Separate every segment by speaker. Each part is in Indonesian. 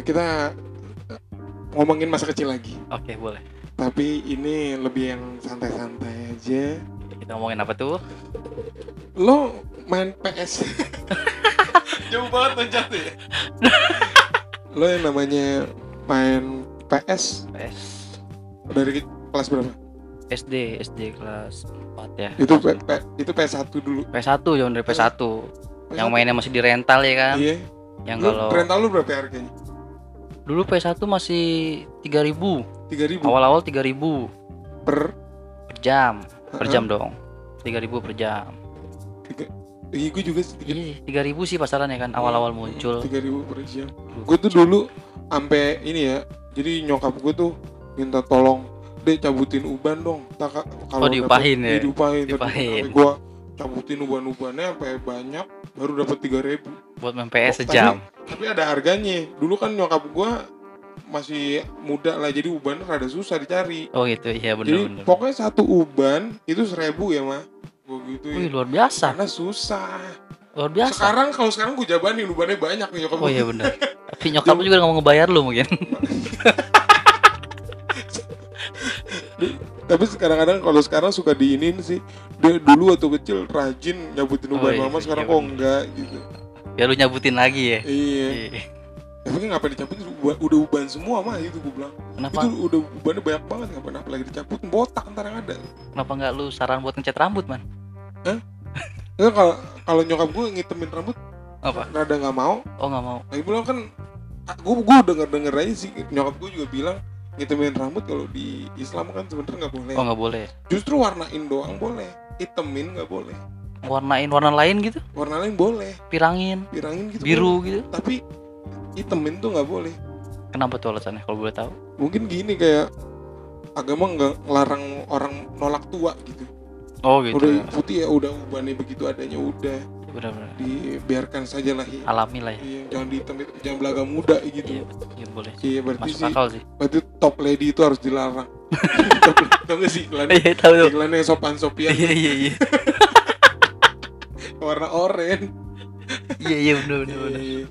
Speaker 1: kita ngomongin masa kecil lagi.
Speaker 2: Oke, boleh.
Speaker 1: Tapi ini lebih yang santai-santai aja.
Speaker 2: Kita ngomongin apa tuh?
Speaker 1: Lo main PS. Jauh banget loncatnya ya. Lo yang namanya main PS
Speaker 2: PS
Speaker 1: dari kelas berapa?
Speaker 2: SD, SD kelas 4 ya.
Speaker 1: Itu P- P- itu PS1 dulu.
Speaker 2: PS1 jangan dari PS1. Yang mainnya masih di rental ya kan?
Speaker 1: Iya.
Speaker 2: Yang kalau
Speaker 1: rental lu berapa harganya?
Speaker 2: Dulu PS1 masih 3000.
Speaker 1: 3000
Speaker 2: Awal-awal 3000
Speaker 1: per
Speaker 2: per jam. Per jam dong. 3000 per jam.
Speaker 1: Iya, gue juga sih.
Speaker 2: Iya, 3000 sih pasarannya kan awal-awal muncul.
Speaker 1: 3000 per jam. Gue tuh dulu sampai ini ya. Jadi nyokap gue tuh minta tolong deh cabutin uban dong. Tak kalau
Speaker 2: Oh, diupahin
Speaker 1: dapet-
Speaker 2: ya?
Speaker 1: diupahin.
Speaker 2: Diupahin.
Speaker 1: Gua cabutin uban-ubannya sampai banyak baru dapat 3000.
Speaker 2: Buat main PS
Speaker 1: Oh,
Speaker 2: sejam.
Speaker 1: Tapi ada harganya. Dulu kan nyokap gua masih muda lah jadi uban rada susah dicari.
Speaker 2: Oh gitu, iya
Speaker 1: jadi
Speaker 2: bener-bener.
Speaker 1: pokoknya satu uban itu seribu ya mah. Gue gitu
Speaker 2: Wih,
Speaker 1: ya.
Speaker 2: luar biasa.
Speaker 1: Karena susah.
Speaker 2: Luar biasa.
Speaker 1: Sekarang kalau sekarang gue jabanin ubannya banyak nih nyokap
Speaker 2: Oh
Speaker 1: gua.
Speaker 2: iya bener. Tapi nyokap lu juga nggak mau ngebayar lu mungkin.
Speaker 1: Tapi kadang-kadang kalau sekarang suka diinin sih. Dia dulu waktu kecil rajin nyabutin
Speaker 2: Oh,
Speaker 1: uban
Speaker 2: iya,
Speaker 1: mama,
Speaker 2: iya,
Speaker 1: sekarang
Speaker 2: iya,
Speaker 1: kok enggak gitu.
Speaker 2: Ya lu nyabutin lagi ya.
Speaker 1: Iya.
Speaker 2: Iya.
Speaker 1: Tapi kan ngapain dicabutin udah uban semua mah itu gue bilang.
Speaker 2: Kenapa
Speaker 1: Itu udah ubannya banyak banget ngapain apa lagi dicabut botak ntar yang ada.
Speaker 2: kenapa nggak lu saran buat ngecat rambut, Man?
Speaker 1: Ya kalau kalau nyokap gue ngitemin rambut
Speaker 2: Apa?
Speaker 1: rada nggak mau.
Speaker 2: Oh nggak mau.
Speaker 1: Lagi bilang kan gue gue denger denger aja sih nyokap gue juga bilang ngitemin rambut kalau di Islam kan sebenarnya nggak boleh.
Speaker 2: Oh nggak boleh.
Speaker 1: Justru warnain doang boleh. Itemin nggak boleh.
Speaker 2: Warnain warna lain gitu?
Speaker 1: Warna lain boleh.
Speaker 2: Pirangin,
Speaker 1: Pirangin gitu.
Speaker 2: biru
Speaker 1: boleh.
Speaker 2: gitu.
Speaker 1: Tapi itemin tuh nggak boleh.
Speaker 2: Kenapa tuh alasannya kalau boleh tahu?
Speaker 1: Mungkin gini kayak agama nggak ngelarang orang nolak tua gitu.
Speaker 2: Oh gitu.
Speaker 1: udah putih ya udah ubannya begitu adanya udah
Speaker 2: Benar-benar.
Speaker 1: dibiarkan saja lah ya.
Speaker 2: Alami lah ya.
Speaker 1: Iya, jangan dihitam jangan belaga muda
Speaker 2: Iya,
Speaker 1: gitu.
Speaker 2: iya boleh.
Speaker 1: Iya, berarti
Speaker 2: Masuk
Speaker 1: sih
Speaker 2: akal sih.
Speaker 1: berarti top lady itu harus dilarang. Tahu gak sih iklannya?
Speaker 2: Iya tahu.
Speaker 1: Iklannya yang sopan-sopian
Speaker 2: Iya iya iya.
Speaker 1: warna oranye.
Speaker 2: Iya iya benar benar benar.
Speaker 1: Iya.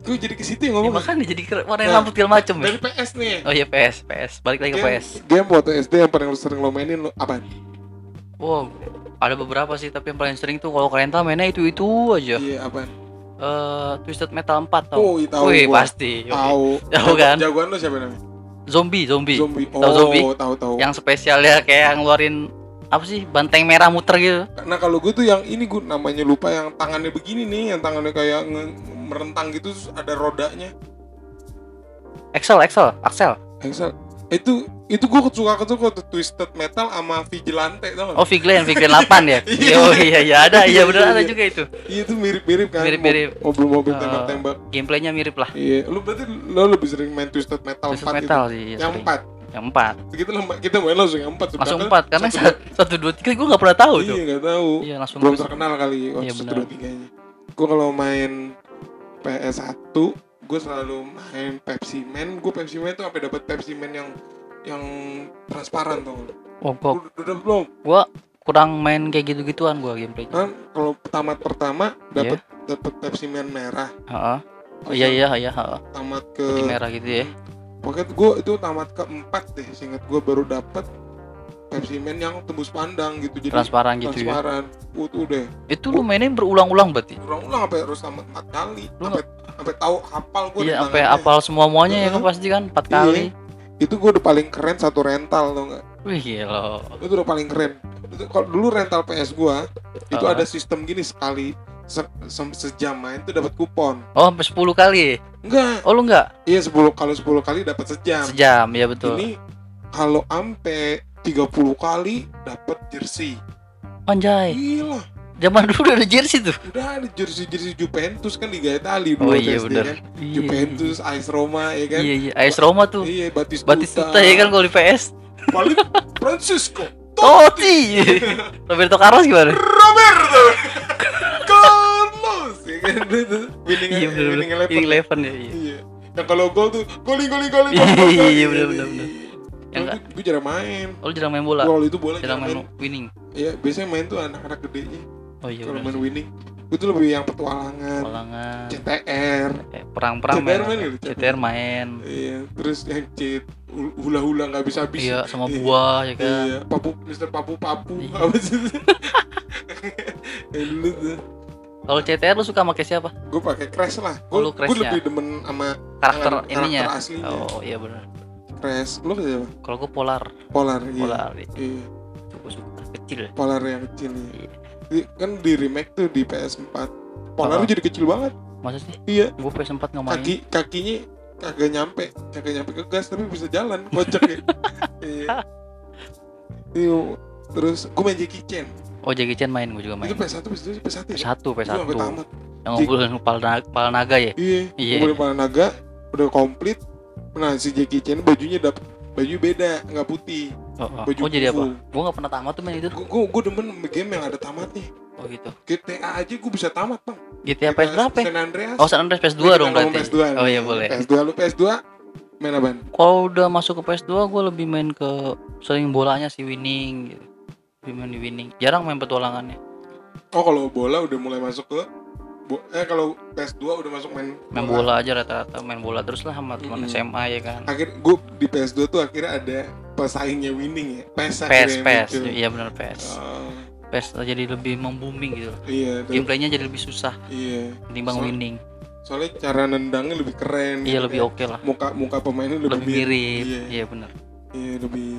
Speaker 1: Gue jadi ke situ ya
Speaker 2: Ya,
Speaker 1: ngomong.
Speaker 2: makanya jadi warnain
Speaker 1: Nah,
Speaker 2: rambut segala macem ya.
Speaker 1: Dari PS nih.
Speaker 2: Oh iya PS, PS. Balik lagi ke
Speaker 1: Game,
Speaker 2: PS.
Speaker 1: game waktu SD yang paling lu sering lo mainin lo apa?
Speaker 2: Wow, ada beberapa sih tapi yang paling sering tuh kalau kalian tahu mainnya itu itu aja.
Speaker 1: Iya, apa?
Speaker 2: Eh Twisted Metal 4 tau.
Speaker 1: Oh, iya, tahu
Speaker 2: Wih,
Speaker 1: gua.
Speaker 2: pasti.
Speaker 1: Tahu.
Speaker 2: Tahu kan?
Speaker 1: Jagoan lo siapa namanya?
Speaker 2: Zombie, zombie.
Speaker 1: Zombie. Oh,
Speaker 2: Tahu zombie?
Speaker 1: tahu tahu.
Speaker 2: Yang spesialnya kayak ngeluarin apa sih? Banteng merah muter gitu.
Speaker 1: Nah kalau gue tuh yang ini gue namanya lupa yang tangannya begini nih, yang tangannya kayak merentang gitu terus ada rodanya.
Speaker 2: Excel, Excel, Axel.
Speaker 1: Excel. Itu itu gue suka suka tuh Twisted Metal sama Vigilante tau gak?
Speaker 2: Oh, Viglen, Viglen 8 ya?
Speaker 1: Iya.
Speaker 2: oh iya iya ada, iya bener ada
Speaker 1: Iya.
Speaker 2: juga itu.
Speaker 1: Iya itu mirip-mirip kan.
Speaker 2: Mirip-mirip.
Speaker 1: Mo- Mobil-mobil
Speaker 2: Eh,
Speaker 1: tembak-tembak.
Speaker 2: Gameplaynya mirip lah.
Speaker 1: Iya, lu berarti lo lebih sering main Twisted Metal
Speaker 2: Twisted
Speaker 1: 4
Speaker 2: Metal
Speaker 1: itu.
Speaker 2: sih.
Speaker 1: Yang
Speaker 2: sering.
Speaker 1: 4.
Speaker 2: Yang 4.
Speaker 1: Kita kita main langsung yang 4
Speaker 2: Langsung 4 karena 1 2 3 gue gak pernah tahu
Speaker 1: Iya,
Speaker 2: tuh.
Speaker 1: nggak tahu.
Speaker 2: Iya, langsung
Speaker 1: Belum terkenal kali waktu
Speaker 2: Iya,
Speaker 1: satu
Speaker 2: benar.
Speaker 1: dua tiganya. Gue kalau main PS1, gue selalu main Pepsi Man. Gue Pepsi Man tuh sampai dapat Pepsi Man yang yang transparan tuh.
Speaker 2: Oh, gua,
Speaker 1: Udah, belum?
Speaker 2: gua kurang main kayak gitu-gituan gua gameplaynya.
Speaker 1: Kan kalau tamat pertama
Speaker 2: Iya.
Speaker 1: dapat dapat Pepsi Man merah.
Speaker 2: Heeh. Oh iya iya iya, heeh.
Speaker 1: Tamat ke
Speaker 2: Putih merah gitu ya.
Speaker 1: Pokoknya gue itu tamat keempat deh, seingat gue baru dapat Pepsi Man yang tembus pandang gitu. Jadi
Speaker 2: Transparan gitu ya.
Speaker 1: transparan. Uh, tuh deh.
Speaker 2: Itu lu mainin berulang-ulang berarti.
Speaker 1: Ulang-ulang sampai harus tamat empat kali.
Speaker 2: Lu
Speaker 1: Sampai sampai tahu hafal gue.
Speaker 2: Iya, sampai apal semua muanya ya kan pasti kan 4
Speaker 1: Iya.
Speaker 2: kali.
Speaker 1: itu gue udah paling keren satu rental tau nggak
Speaker 2: Wih, gila.
Speaker 1: itu udah paling keren itu kalau dulu rental PS gue itu ada sistem gini sekali se- se- sejam main tuh dapat kupon
Speaker 2: Oh, sampai 10 kali.
Speaker 1: enggak
Speaker 2: Oh, lu enggak?
Speaker 1: iya 10 kalau 10 kali dapat sejam
Speaker 2: Sejam, ya betul.
Speaker 1: ini kalau ampe 30 kali dapat jersey
Speaker 2: Anjay.
Speaker 1: gila
Speaker 2: Zaman dulu udah ada jersey tuh.
Speaker 1: udah ada jersey jersey Juventus kan Liga Italia
Speaker 2: Oh
Speaker 1: dulu
Speaker 2: iya
Speaker 1: SD
Speaker 2: benar.
Speaker 1: kan
Speaker 2: Iya,
Speaker 1: Juventus AS Roma ya kan
Speaker 2: Iya iya, AS Roma tuh.
Speaker 1: iya Batistuta
Speaker 2: Batistuta ya kan kalau di PS.
Speaker 1: paling Francisco
Speaker 2: Totti. Roberto Carlos gimana?
Speaker 1: Roberto Carlos ya kan itu winning
Speaker 2: Iya benar
Speaker 1: winning eleven
Speaker 2: Ini eleven ya. Iya.
Speaker 1: iya yang kalau gol tuh goli goli goli
Speaker 2: Iya, benar, benar, benar.
Speaker 1: Yang
Speaker 2: enggak-
Speaker 1: gue jarang main
Speaker 2: Oh, jarang main bola.
Speaker 1: Gol itu bola
Speaker 2: Jarang
Speaker 1: jarang
Speaker 2: main
Speaker 1: main
Speaker 2: winning.
Speaker 1: Iya biasanya main tuh anak-anak gedenya
Speaker 2: Oh iya
Speaker 1: Kalau main winning gue tuh lebih yang petualangan
Speaker 2: Pelangan.
Speaker 1: CTR
Speaker 2: Eh, perang-perang
Speaker 1: CTR
Speaker 2: main.
Speaker 1: main gitu,
Speaker 2: CTR main.
Speaker 1: iya terus yang cheat hula hula nggak bisa habis
Speaker 2: Iya, sama
Speaker 1: Iya.
Speaker 2: buah ya kan.
Speaker 1: iya papu Mister Papu Papu
Speaker 2: Iya.
Speaker 1: apa sih yang dulu tuh
Speaker 2: Kalau CTR lu suka pakai siapa?
Speaker 1: gue pakai crash lah gue
Speaker 2: Oh, lu
Speaker 1: gue
Speaker 2: Crash-nya.
Speaker 1: lebih demen sama
Speaker 2: Karakter
Speaker 1: karakter
Speaker 2: ininya.
Speaker 1: aslinya
Speaker 2: Oh, iya benar.
Speaker 1: crash lu siapa
Speaker 2: Kalau gue polar,
Speaker 1: polar iya
Speaker 2: polar
Speaker 1: iya
Speaker 2: suka suka kecil.
Speaker 1: polar yang kecil iya.
Speaker 2: Iya.
Speaker 1: Di- kan di remake tuh di PS4 polar
Speaker 2: Oh.
Speaker 1: jadi kecil banget
Speaker 2: sih?
Speaker 1: iya
Speaker 2: Gue PS4 nggak main.
Speaker 1: kaki kakinya kagak nyampe kagak nyampe ke gas tapi bisa jalan kocak ya iya iya terus gue main Jackie Chan
Speaker 2: Oh, Jackie Chan main, gue juga main.
Speaker 1: itu PS1 PS2 PS1 ya
Speaker 2: PS1,
Speaker 1: Gua
Speaker 2: PS1.
Speaker 1: sampai tamat
Speaker 2: Yang ngumpulin kepala naga, kepala naga ya?
Speaker 1: iya
Speaker 2: Iya.
Speaker 1: ngumpulin kepala naga udah komplit nah si Jackie Chan bajunya dapet baju beda nggak putih
Speaker 2: Oh, oh.
Speaker 1: Baju
Speaker 2: Oh, jadi apa? Gue nggak pernah tamat tuh main itu.
Speaker 1: gue gue demen game yang ada tamatnya
Speaker 2: Oh gitu.
Speaker 1: GTA aja gue bisa tamat bang
Speaker 2: GTA PS berapa? ya?
Speaker 1: San Andreas
Speaker 2: Oh, San Andreas PS2
Speaker 1: Ini kita
Speaker 2: dong berarti.
Speaker 1: PS2
Speaker 2: Oh iya boleh.
Speaker 1: PS2 lu PS2 main apaan?
Speaker 2: Kalau udah masuk ke PS2 gue lebih main ke sering bolanya sih winning gitu. Di winning. Jarang main petualangannya.
Speaker 1: Oh kalau bola udah mulai masuk ke eh kalau PS2 udah masuk main
Speaker 2: Main bola aja rata-rata main bola terus lah sama teman
Speaker 1: Mm-mm.
Speaker 2: SMA ya kan.
Speaker 1: Akhir gue di PS2 tuh akhirnya ada pesaingnya winning ya. PES
Speaker 2: PS
Speaker 1: muncul.
Speaker 2: iya benar PS.
Speaker 1: Oh,
Speaker 2: PS jadi lebih membooming gitu.
Speaker 1: iya,
Speaker 2: Gameplaynya jadi lebih susah
Speaker 1: iya.
Speaker 2: ketimbang
Speaker 1: So-
Speaker 2: winning.
Speaker 1: Soalnya cara nendangnya lebih keren.
Speaker 2: Iya
Speaker 1: gitu
Speaker 2: lebih
Speaker 1: kan.
Speaker 2: oke lah.
Speaker 1: Muka muka pemainnya lebih,
Speaker 2: Lebih mirip.
Speaker 1: Iya,
Speaker 2: Iya benar.
Speaker 1: iya lebih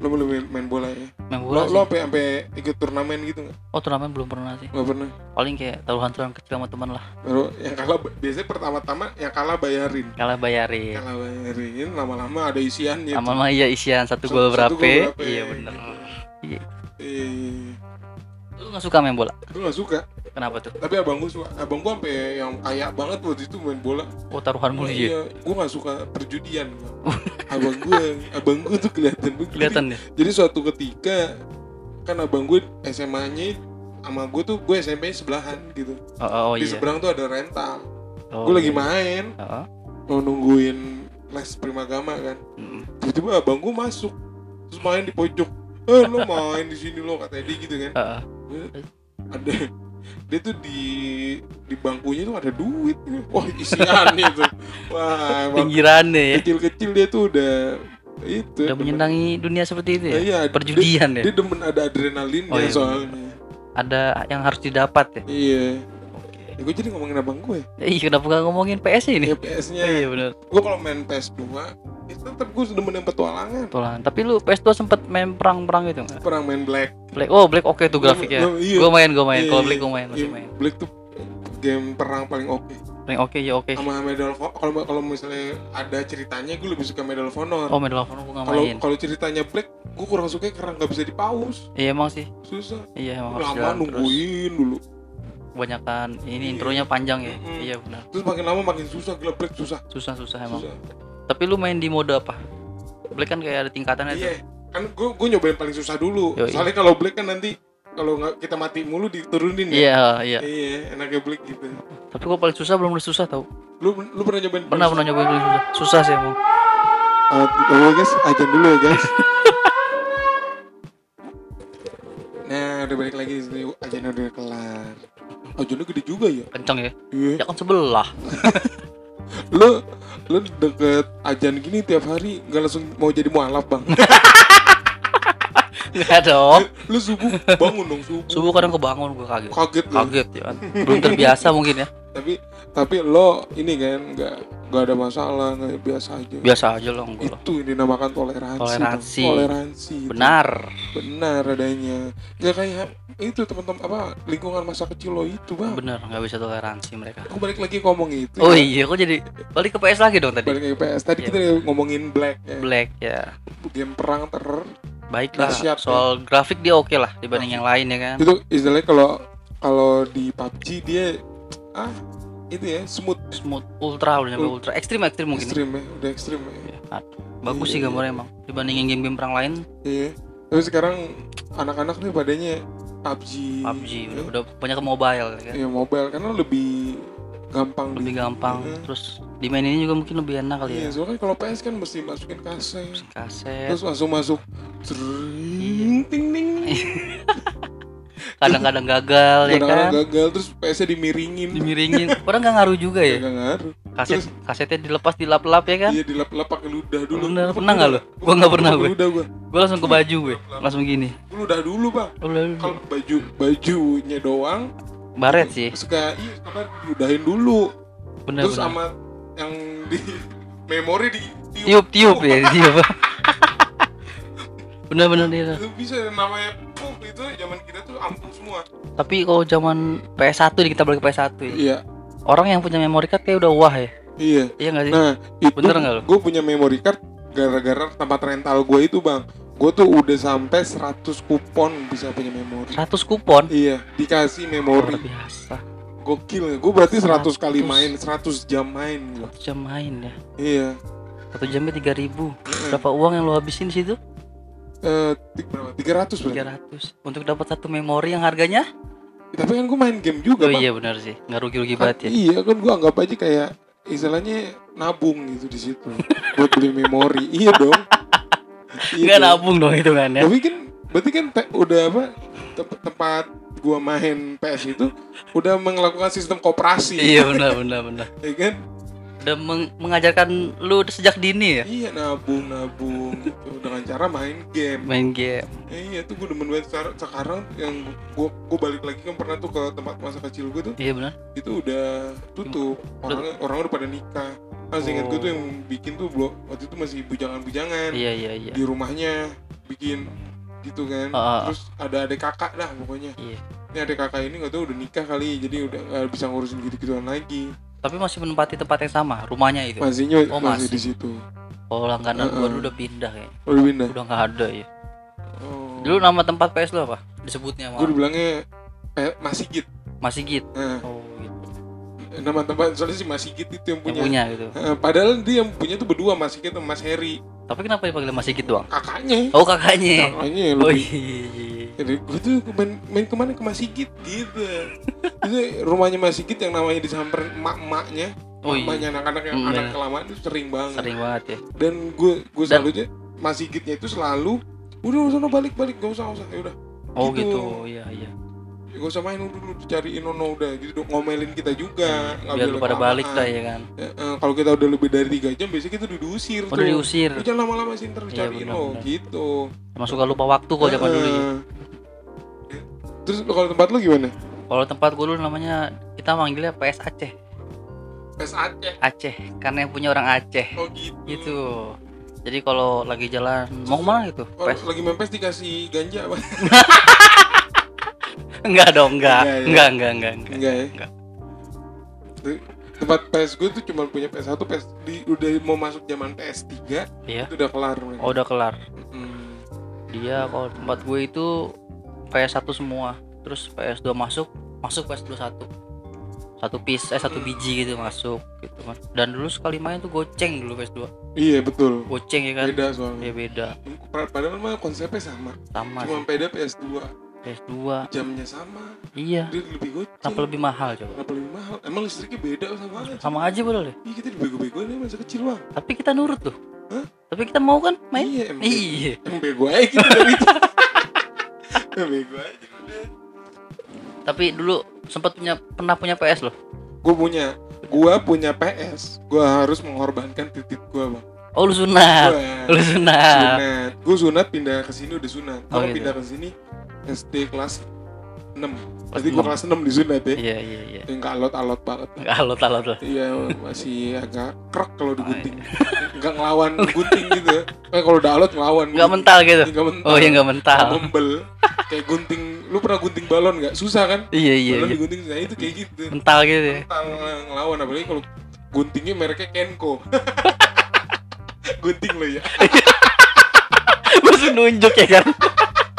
Speaker 1: lo lebih main bola ya.
Speaker 2: Main
Speaker 1: Lo
Speaker 2: bola
Speaker 1: lo
Speaker 2: sih.
Speaker 1: sampai sampai ikut turnamen gitu nggak?
Speaker 2: Oh turnamen belum pernah sih.
Speaker 1: Nggak pernah.
Speaker 2: Paling kayak taruhan-taruhan kecil sama teman lah.
Speaker 1: Baru yang kalah biasanya pertama-tama yang kalah bayarin.
Speaker 2: Kalah bayarin.
Speaker 1: Kalah bayarin lama-lama ada isiannya.
Speaker 2: Sama mah iya isian satu
Speaker 1: Satu-
Speaker 2: gol berapa?
Speaker 1: gol berapa,
Speaker 2: Iya
Speaker 1: iya.
Speaker 2: benar. Iya. Lu nggak suka main bola?
Speaker 1: gue gak suka.
Speaker 2: Kenapa tuh?
Speaker 1: Tapi abang gue suka. Abang gue sampai yang kaya banget waktu itu main bola.
Speaker 2: Oh taruhan mulu ya?
Speaker 1: Iya, gue gak suka perjudian. abang gue, abang gue tuh kelihatan begitu.
Speaker 2: Kelihatan ya?
Speaker 1: Jadi suatu ketika kan abang gue SMA-nya sama gue tuh gue SMP sebelahan gitu.
Speaker 2: Oh, oh, oh
Speaker 1: Di
Speaker 2: iya.
Speaker 1: seberang tuh ada rental.
Speaker 2: Oh,
Speaker 1: gue lagi
Speaker 2: iya.
Speaker 1: main,
Speaker 2: Oh,
Speaker 1: mau nungguin les primagama kan.
Speaker 2: mm.
Speaker 1: Tiba-tiba abang gue masuk, terus main di pojok. Eh lo main di sini lo katanya dia gitu kan.
Speaker 2: Ah, ah.
Speaker 1: ada dia tuh di di bangkunya tuh ada duit wah isian itu wah emang
Speaker 2: pinggiran deh ya.
Speaker 1: kecil-kecil dia tuh udah itu
Speaker 2: Udah
Speaker 1: demen-
Speaker 2: menyenangi dunia seperti itu ya.
Speaker 1: Eh, iya,
Speaker 2: Perjudian
Speaker 1: dia,
Speaker 2: ya.
Speaker 1: dia demen ada adrenalinnya
Speaker 2: Oh, iya,
Speaker 1: soalnya
Speaker 2: Ada yang harus didapat ya.
Speaker 1: iya ya, gue jadi ngomongin abang gue
Speaker 2: Ya, Iya kenapa nggak ngomongin PS ini?
Speaker 1: ya PS-nya
Speaker 2: Iya benar.
Speaker 1: gue kalau main PS2 itu tetap gue demen yang petualangan
Speaker 2: Tulang. Tapi lu PS2 sempet main perang-perang gitu nggak?
Speaker 1: perang main Black
Speaker 2: Black. Oh Black oke tuh grafiknya.
Speaker 1: Gua- iya.
Speaker 2: Gue main, gue main.
Speaker 1: Iya,
Speaker 2: Kalau
Speaker 1: iya.
Speaker 2: Black gue main, masih
Speaker 1: Iya,
Speaker 2: main.
Speaker 1: Black tuh game perang paling oke
Speaker 2: Paling oke ya oke.
Speaker 1: sama Medal of kalau kalau misalnya ada ceritanya gue lebih suka Medal of Honor
Speaker 2: Oh Medal of Honor gue nggak main.
Speaker 1: kalau ceritanya Black gue kurang suka karena nggak bisa dipaus
Speaker 2: Iya emang sih.
Speaker 1: susah
Speaker 2: Iya emang harus
Speaker 1: lama
Speaker 2: jalan terus.
Speaker 1: nungguin dulu
Speaker 2: Kebanyakan ini
Speaker 1: Iya.
Speaker 2: intronya panjang ya.
Speaker 1: Mm-mm.
Speaker 2: Iya benar.
Speaker 1: terus makin lama makin susah gila Black susah
Speaker 2: Susah susah emang.
Speaker 1: susah
Speaker 2: Tapi lu main di mode apa? Black kan kayak ada tingkatannya tuh.
Speaker 1: iya kan gue gue nyobain paling susah dulu
Speaker 2: Yoi.
Speaker 1: soalnya kalau Black kan nanti kalau nggak kita mati mulu diturunin ya
Speaker 2: Iya iya.
Speaker 1: iya enaknya Black gitu
Speaker 2: Tapi kok paling susah belum udah susah tau.
Speaker 1: lu lu pernah nyobain
Speaker 2: Pernah pernah nyobain paling susah. Susah sih emang.
Speaker 1: Uh, oke guys, ajan dulu ya guys. udah balik lagi di sini. Ajan udah kelar. Ajannya gede juga ya.
Speaker 2: Kenceng ya.
Speaker 1: Iya.
Speaker 2: Ya kan sebelah.
Speaker 1: Lu lu deket ajan gini tiap hari nggak langsung mau jadi mualaf bang.
Speaker 2: Enggak dong.
Speaker 1: lu subuh bangun dong subuh.
Speaker 2: Subuh kadang kebangun gue kaget.
Speaker 1: Kaget.
Speaker 2: Kaget ya kan. Belum terbiasa mungkin ya.
Speaker 1: Tapi tapi lo ini kan nggak nggak ada masalah nggak biasa aja.
Speaker 2: Biasa aja loh enggak.
Speaker 1: Itu yang dinamakan toleransi.
Speaker 2: Toleransi.
Speaker 1: Toleransi. itu.
Speaker 2: Benar.
Speaker 1: Benar adanya. Nggak kayak itu teman-teman apa lingkungan masa kecil lo itu bang.
Speaker 2: Benar, nggak bisa toleransi mereka.
Speaker 1: Aku balik lagi ngomong itu.
Speaker 2: Oh
Speaker 1: ya.
Speaker 2: iya, kok jadi balik ke PS lagi dong tadi.
Speaker 1: Balik ke PS. Tadi
Speaker 2: Iya.
Speaker 1: kita ngomongin Black ya.
Speaker 2: Black ya.
Speaker 1: Game perang teror.
Speaker 2: Baiklah.
Speaker 1: Ya.
Speaker 2: Soal grafik dia oke lah dibanding yang lain ya kan.
Speaker 1: Itu istilahnya kalau kalau di PUBG dia ah itu ya smooth
Speaker 2: Smooth ultra udah nyampe
Speaker 1: Ul-
Speaker 2: ultra ekstrim ekstrim mungkin. ya.
Speaker 1: ekstrim ya, udah ekstrim ya.
Speaker 2: Ya, aduh, Bagus
Speaker 1: Iya,
Speaker 2: sih
Speaker 1: iya.
Speaker 2: gambarnya emang dibandingin game-game perang lain.
Speaker 1: Iya. Tapi sekarang anak-anak nih padanya PUBG.
Speaker 2: PUBG
Speaker 1: ya.
Speaker 2: udah, udah banyak ke mobile ya kan.
Speaker 1: Iya, mobile karena lebih gampang
Speaker 2: Lebih
Speaker 1: di-
Speaker 2: gampang.
Speaker 1: Iya.
Speaker 2: Terus dimainin juga mungkin lebih enak kali
Speaker 1: Iya,
Speaker 2: ya.
Speaker 1: soalnya kalau PS kan mesti masukin kaset.
Speaker 2: Kaset.
Speaker 1: Terus langsung masuk
Speaker 2: Iya.
Speaker 1: Ting ting.
Speaker 2: kadang-kadang gagal ya
Speaker 1: kadang-kadang
Speaker 2: kan?
Speaker 1: gagal terus PS-nya dimiringin.
Speaker 2: Dimiringin. Padahal nggak ngaruh juga ya?
Speaker 1: Gak ngaruh.
Speaker 2: Kaset
Speaker 1: Terus-
Speaker 2: kasetnya dilepas dilap-lap ya kan?
Speaker 1: Iya dilap-lap pakai ludah dulu.
Speaker 2: Ludah,
Speaker 1: Lu
Speaker 2: pernah nggak
Speaker 1: ludah?
Speaker 2: Gua nggak pernah, gue.
Speaker 1: Ludah gua.
Speaker 2: gue langsung ke baju gue langsung gini.
Speaker 1: Gua ludah dulu bang.
Speaker 2: Udah,
Speaker 1: Kalau baju bajunya doang.
Speaker 2: Baret sih.
Speaker 1: Suka iya suka diludahin dulu.
Speaker 2: bener
Speaker 1: Terus
Speaker 2: bener.
Speaker 1: sama yang di memori di
Speaker 2: tiup tiup ya tiup. Bener bener dia
Speaker 1: bisa namanya pup itu zaman kita tuh ampuh semua.
Speaker 2: tapi kalau zaman PS1 nih kita balik ke PS1 ya
Speaker 1: Iya.
Speaker 2: orang yang punya memory card kayak udah wah ya
Speaker 1: Iya.
Speaker 2: iya nggak sih
Speaker 1: Nah, itu
Speaker 2: Bener nggak lu?
Speaker 1: gue punya memory card gara-gara tempat rental gue itu bang. Gue tuh udah sampai 100 kupon bisa punya memori.
Speaker 2: 100 kupon
Speaker 1: Iya, dikasih
Speaker 2: luar
Speaker 1: memori.
Speaker 2: biasa
Speaker 1: Gokil ya. Gue berarti 100 kali
Speaker 2: 100.
Speaker 1: main, 100 jam main gua.
Speaker 2: satu jam main ya
Speaker 1: Iya.
Speaker 2: satu jamnya tiga ribu berapa uang yang lo habisin di situ
Speaker 1: Eh, ti- berapa? 300 berarti.
Speaker 2: 300 untuk dapat satu memori yang harganya
Speaker 1: Tapi kan gue main game juga,
Speaker 2: oh
Speaker 1: Bang.
Speaker 2: iya benar sih nggak rugi rugi
Speaker 1: Kan
Speaker 2: banget ya
Speaker 1: Iya, kan gue anggap aja kayak istilahnya nabung gitu di situ buat beli memori. iya dong. Iya
Speaker 2: nggak
Speaker 1: dong.
Speaker 2: nabung dong itu kan ya
Speaker 1: Tapi kan berarti kan te- udah apa? te- tempat gua main PS itu udah melakukan sistem koperasi.
Speaker 2: iya benar benar benar
Speaker 1: Ya kan?
Speaker 2: Udah meng- mengajarkan lu sejak dini ya?
Speaker 1: Iya nabung nabung. Gitu. Dengan cara main game.
Speaker 2: main game.
Speaker 1: Eh, iya tuh gue demen banget. Sekarang, sekarang yang gue gue balik lagi kan pernah tuh ke tempat masa kecil gue tuh.
Speaker 2: Iya benar
Speaker 1: itu udah tutup. Orang orang udah pada nikah. Masih ingat gue tuh yang bikin tuh blok waktu itu masih bujangan-bujangan.
Speaker 2: Iya iya iya.
Speaker 1: Di rumahnya bikin gitu kan.
Speaker 2: Ah, ah.
Speaker 1: terus ada adik kakak dah pokoknya.
Speaker 2: Iya.
Speaker 1: Ini adik kakak ini nggak tahu udah nikah kali jadi udah nggak bisa ngurusin gitu-gituan lagi
Speaker 2: tapi masih menempati tempat yang sama rumahnya itu.
Speaker 1: Masih
Speaker 2: Oh,
Speaker 1: masih,
Speaker 2: masih.
Speaker 1: di situ.
Speaker 2: Kalau langganan
Speaker 1: Ah,
Speaker 2: gua
Speaker 1: ah.
Speaker 2: dulu udah pindah kayaknya.
Speaker 1: Udah pindah?
Speaker 2: Udah nggak ada ya
Speaker 1: oh.
Speaker 2: dulu nama tempat PS lu apa? Disebutnya
Speaker 1: gue
Speaker 2: sama
Speaker 1: dibilangnya eh, masih git
Speaker 2: masih git oh gitu.
Speaker 1: Nama tempat soalnya si masih git itu yang
Speaker 2: yang
Speaker 1: punya,
Speaker 2: punya gitu?
Speaker 1: Eh, padahal dia yang punya tuh berdua Mas Sigit sama Mas Heri.
Speaker 2: Tapi kenapa dipanggil masih git doang?
Speaker 1: Kakaknya.
Speaker 2: Oh kakaknya.
Speaker 1: Kakaknya
Speaker 2: oh
Speaker 1: lebih.
Speaker 2: iya iya, iya.
Speaker 1: jadi gue tuh main, main ke mana? Ke Mas Sigit gitu. Itu rumahnya Mas Sigit yang namanya disamperin emak-emaknya.
Speaker 2: Oh iya.
Speaker 1: Emaknya anak-anak yang
Speaker 2: Hmm,
Speaker 1: anak
Speaker 2: iya.
Speaker 1: kelamaan itu sering banget.
Speaker 2: Sering banget ya.
Speaker 1: Dan gue gue selalu aja Mas Sigitnya itu selalu udah sana balik balik gak usah gak usah. Ya udah
Speaker 2: oh
Speaker 1: Gitu.
Speaker 2: gitu iya iya.
Speaker 1: Gak usah main udah dulu cariin ono udah gitu dong. Ngomelin kita juga nggak
Speaker 2: biar lu pada balik dah ya kan.
Speaker 1: Ya, eh, kalau kita udah lebih dari tiga jam biasanya kita udah diusir
Speaker 2: udah
Speaker 1: tuh.
Speaker 2: diusir.
Speaker 1: Lu jangan lama-lama sih ntar
Speaker 2: Iya,
Speaker 1: cariin
Speaker 2: benar,
Speaker 1: lo
Speaker 2: benar.
Speaker 1: gitu.
Speaker 2: Emang suka lupa waktu kok zaman dulu ya.
Speaker 1: Terus kalau tempat lu gimana?
Speaker 2: Kalau tempat gue dulu namanya kita manggilnya PS Aceh.
Speaker 1: PS Aceh?
Speaker 2: Aceh karena yang punya orang Aceh.
Speaker 1: Oh gitu.
Speaker 2: Gitu. Jadi kalau lagi jalan mau ke mana gitu?
Speaker 1: Kalau
Speaker 2: PS
Speaker 1: lagi main PS dikasih ganja apa?
Speaker 2: Enggak dong enggak.
Speaker 1: Enggak, ya?
Speaker 2: enggak enggak enggak enggak.
Speaker 1: Enggak ya?
Speaker 2: Enggak.
Speaker 1: Tempat PS gue tuh cuma punya PS1 PS di, udah mau masuk zaman PS3
Speaker 2: iya.
Speaker 1: itu udah kelar
Speaker 2: oh udah kelar.
Speaker 1: Hmm.
Speaker 2: dia kalau tempat gue itu PS1 semua. Terus PS2 masuk masuk PS2 satu. Satu piece eh satu biji gitu masuk gitu kan. Dan dulu sekali main tuh goceng dulu PS2
Speaker 1: iya betul.
Speaker 2: Goceng ya kan?
Speaker 1: Beda soalnya.
Speaker 2: Ya beda.
Speaker 1: Padahal mah konsepnya sama.
Speaker 2: Sama
Speaker 1: cuma
Speaker 2: sih.
Speaker 1: beda PS2
Speaker 2: PS2
Speaker 1: jamnya sama.
Speaker 2: Iya.
Speaker 1: Dia lebih goceng.
Speaker 2: Kenapa lebih mahal coba?
Speaker 1: Kenapa lebih mahal? Emang listriknya beda sama aja
Speaker 2: sama aja betul deh
Speaker 1: Iya kita dibego-begoin ya masa kecil bang.
Speaker 2: Tapi kita nurut tuh.
Speaker 1: Hah?
Speaker 2: tapi kita mau kan main?
Speaker 1: Iya emang
Speaker 2: iya.
Speaker 1: Emang bego aja kita dari itu bego aja. Udah
Speaker 2: tapi dulu sempat punya pernah punya PS loh.
Speaker 1: Gue punya. Gue punya PS Gue harus mengorbankan titik gue bang.
Speaker 2: Oh lu sunat.
Speaker 1: Gua
Speaker 2: lu sunat.
Speaker 1: Sunat. Gue sunat pindah ke sini udah sunat.
Speaker 2: Oh,
Speaker 1: Kalau
Speaker 2: gitu.
Speaker 1: pindah ke sini SD kelas 6
Speaker 2: Kelas
Speaker 1: Jadi gue
Speaker 2: enam.
Speaker 1: kelas 6 disunat ya.
Speaker 2: Iya iya iya.
Speaker 1: Yang gak alot-alot banget.
Speaker 2: Nggak alot alot loh
Speaker 1: Iya masih agak krek kalau digunting
Speaker 2: Oh,
Speaker 1: Nggak ngelawan gunting gitu. Eh kalau udah alot ngelawan
Speaker 2: nggak mental gitu?
Speaker 1: Nggak mental.
Speaker 2: Oh iya nggak mental.
Speaker 1: Membel. Kayak gunting. Lu pernah gunting balon nggak? Susah kan?
Speaker 2: iya iya
Speaker 1: balon
Speaker 2: iya.
Speaker 1: digunting Nah itu kayak gitu.
Speaker 2: Mental gitu ya.
Speaker 1: Mental ngelawan. Apalagi kalau guntingnya mereknya Kenko. Gunting lo ya.
Speaker 2: Langsung nunjuk ya kan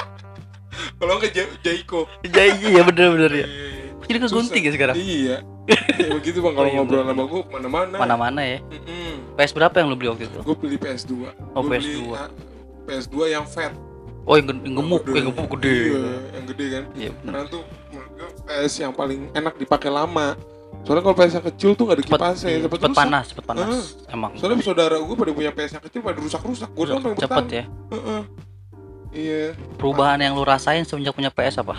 Speaker 1: Kalau nggak Ja- Jaiko.
Speaker 2: Iya iya bener bener ya.
Speaker 1: Iya.
Speaker 2: jadi ke gunting ya sekarang?
Speaker 1: Iya. Ya begitu bang Kalau
Speaker 2: Oh, iya,
Speaker 1: ngobrol sama gue Mana-mana.
Speaker 2: Mana mana ya?
Speaker 1: Mm-mm.
Speaker 2: PS berapa yang lu beli waktu itu?
Speaker 1: Gue beli PS2
Speaker 2: Oh,
Speaker 1: Gua
Speaker 2: PS2.
Speaker 1: beli, ah, PS2 yang fat.
Speaker 2: Oh yang, yang gemuk yang gemuk gede.
Speaker 1: Iya, yang gede kan.
Speaker 2: Iya bener.
Speaker 1: Karena tuh PS yang paling enak dipakai lama. Soalnya kalau PS yang kecil tuh gak ada
Speaker 2: cepet
Speaker 1: kipasnya
Speaker 2: iya,
Speaker 1: cepet
Speaker 2: cepet
Speaker 1: rusak.
Speaker 2: panas cepet panas. Emang.
Speaker 1: Soalnya saudara gue pada punya PS yang kecil pada rusak-rusak. Gue doang yang
Speaker 2: cepet ya.
Speaker 1: Heeh. Iya.
Speaker 2: Perubahan yang lu rasain semenjak punya PS apa?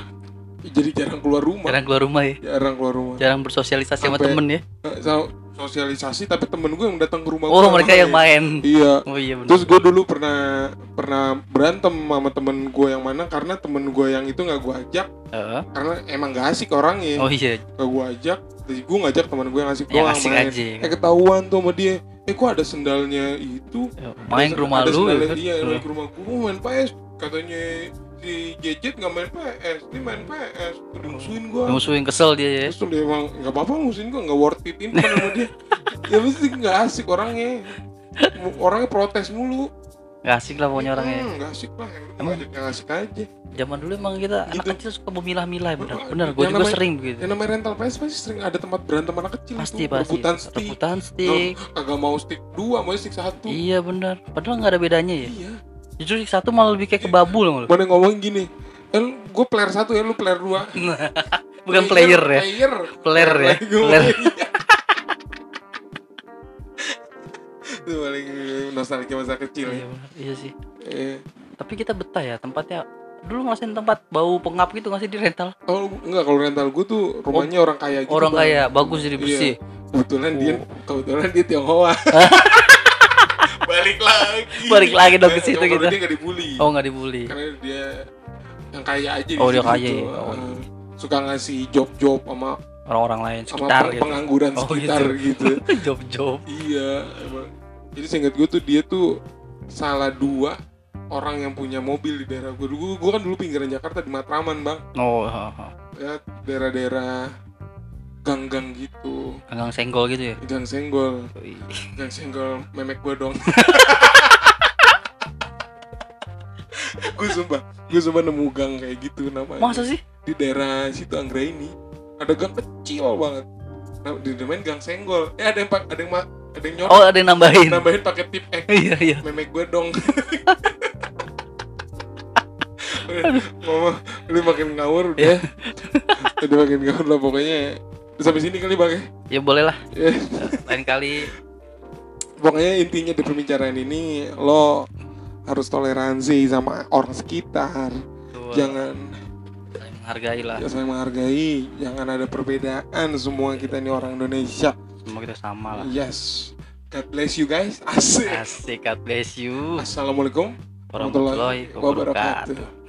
Speaker 1: Jadi jarang keluar rumah.
Speaker 2: Jarang keluar rumah ya?
Speaker 1: Jarang keluar rumah.
Speaker 2: Jarang bersosialisasi sama
Speaker 1: Sampai-
Speaker 2: temen ya?
Speaker 1: Eh, so- sosialisasi tapi temen gue yang datang ke rumah
Speaker 2: oh
Speaker 1: gue
Speaker 2: mereka yang main.
Speaker 1: Iya.
Speaker 2: Oh iya benar
Speaker 1: terus gue dulu pernah pernah berantem sama temen gue yang mana karena temen gue yang itu nggak gue ajak.
Speaker 2: Heeh.
Speaker 1: karena emang gak asik orangnya.
Speaker 2: Oh iya.
Speaker 1: Gak gue ajak. Jadi gue ngajak temen gue yang asik
Speaker 2: yang
Speaker 1: doang
Speaker 2: asik
Speaker 1: main.
Speaker 2: aja
Speaker 1: eh ketahuan tuh sama dia. Eh kok ada sendalnya itu?
Speaker 2: Main
Speaker 1: Ada-
Speaker 2: ke rumah
Speaker 1: ada
Speaker 2: lu
Speaker 1: sendalnya
Speaker 2: ya
Speaker 1: dia main ke rumah gue "Gua main PS katanya si Jejet nggak main PS dia main PS udah musuhin gue
Speaker 2: musuhin kesel dia ya.
Speaker 1: Terus dia emang nggak apa-apa musuhin gue nggak worth it ini sama dia. Ya mesti nggak asik orangnya. Orangnya protes mulu.
Speaker 2: Gak asik lah pokoknya orangnya.
Speaker 1: Hmm, nggak asik lah.
Speaker 2: Emang?
Speaker 1: yang asik aja.
Speaker 2: Zaman dulu emang kita anak
Speaker 1: Gitu.
Speaker 2: kecil suka memilah-milah bener. Bener gue juga
Speaker 1: namanya-
Speaker 2: sering begitu.
Speaker 1: yang namanya rental PS pasti sering ada tempat berantem anak kecil
Speaker 2: pasti
Speaker 1: itu.
Speaker 2: pasti.
Speaker 1: Rebutan stick.
Speaker 2: Rebutan stick.
Speaker 1: kagak mau stick dua mau stick satu.
Speaker 2: Iya bener. Padahal nggak ada bedanya ya.
Speaker 1: Iya
Speaker 2: justru yang satu malah lebih kayak kebabu loh
Speaker 1: mana ngomong gini eh gue player satu ya lu player dua.
Speaker 2: Bukan player ya.
Speaker 1: Player.
Speaker 2: Player ya,
Speaker 1: lagi gua
Speaker 2: player.
Speaker 1: itu paling nostalgia masa kecil
Speaker 2: iya,
Speaker 1: ya
Speaker 2: iya sih.
Speaker 1: Eh,
Speaker 2: tapi kita betah ya tempatnya. Dulu ngerasain tempat bau pengap gitu nggak sih di rental?
Speaker 1: Oh enggak kalau rental gue tuh rumahnya orang kaya gitu
Speaker 2: orang
Speaker 1: Bang.
Speaker 2: kaya bagus jadi bersih
Speaker 1: kebetulan dia
Speaker 2: Oh.
Speaker 1: kebetulan dia Tionghoa balik lagi.
Speaker 2: Balik lagi dong ke situ kita.
Speaker 1: dia gak dibully.
Speaker 2: Oh nggak dibully.
Speaker 1: Karena dia yang kaya aja
Speaker 2: Oh, dia kaya.
Speaker 1: gitu.
Speaker 2: Oh,
Speaker 1: Eh, suka ngasih job-job sama
Speaker 2: orang-orang lain
Speaker 1: sama
Speaker 2: sekitar
Speaker 1: peng-
Speaker 2: gitu.
Speaker 1: pengangguran
Speaker 2: Oh,
Speaker 1: sekitar gitu,
Speaker 2: job-job.
Speaker 1: Iya emang. jadi seingat gue tuh dia tuh salah dua orang yang punya mobil di daerah gue dulu gue kan dulu pinggiran Jakarta di Matraman bang.
Speaker 2: Oh ha, ha.
Speaker 1: ya daerah-daerah gang-gang gitu.
Speaker 2: Gang senggol gitu ya?
Speaker 1: Gang senggol. Gang senggol memek gue dong. Gue sumpah gue sumpah nemu gang kayak gitu namanya.
Speaker 2: Masa sih?
Speaker 1: Di daerah situ Anggra ini ada gang kecil banget. Nah, di main gang senggol. Eh ada yang pak ada yang ma- ada yang nyodok
Speaker 2: oh ada yang nambahin.
Speaker 1: Nambahin pakai tip eh
Speaker 2: iya iya.
Speaker 1: Memek gue dong. Mama, lu makin ngawur udah. udah makin ngawur lah pokoknya. Sampai sini kali bang ya.
Speaker 2: ya boleh lah
Speaker 1: Ya.
Speaker 2: lain kali
Speaker 1: Pokoknya intinya di pembicaraan ini lo harus toleransi sama orang sekitar.
Speaker 2: tuh,
Speaker 1: Jangan
Speaker 2: saling menghargai lah
Speaker 1: ya saling menghargai. Jangan ada perbedaan. Semua kita ini orang Indonesia.
Speaker 2: semua kita sama lah
Speaker 1: Yes. God bless you guys. Asik.
Speaker 2: asik God bless you
Speaker 1: Assalamualaikum
Speaker 2: warahmatullahi
Speaker 1: wabarakatuh.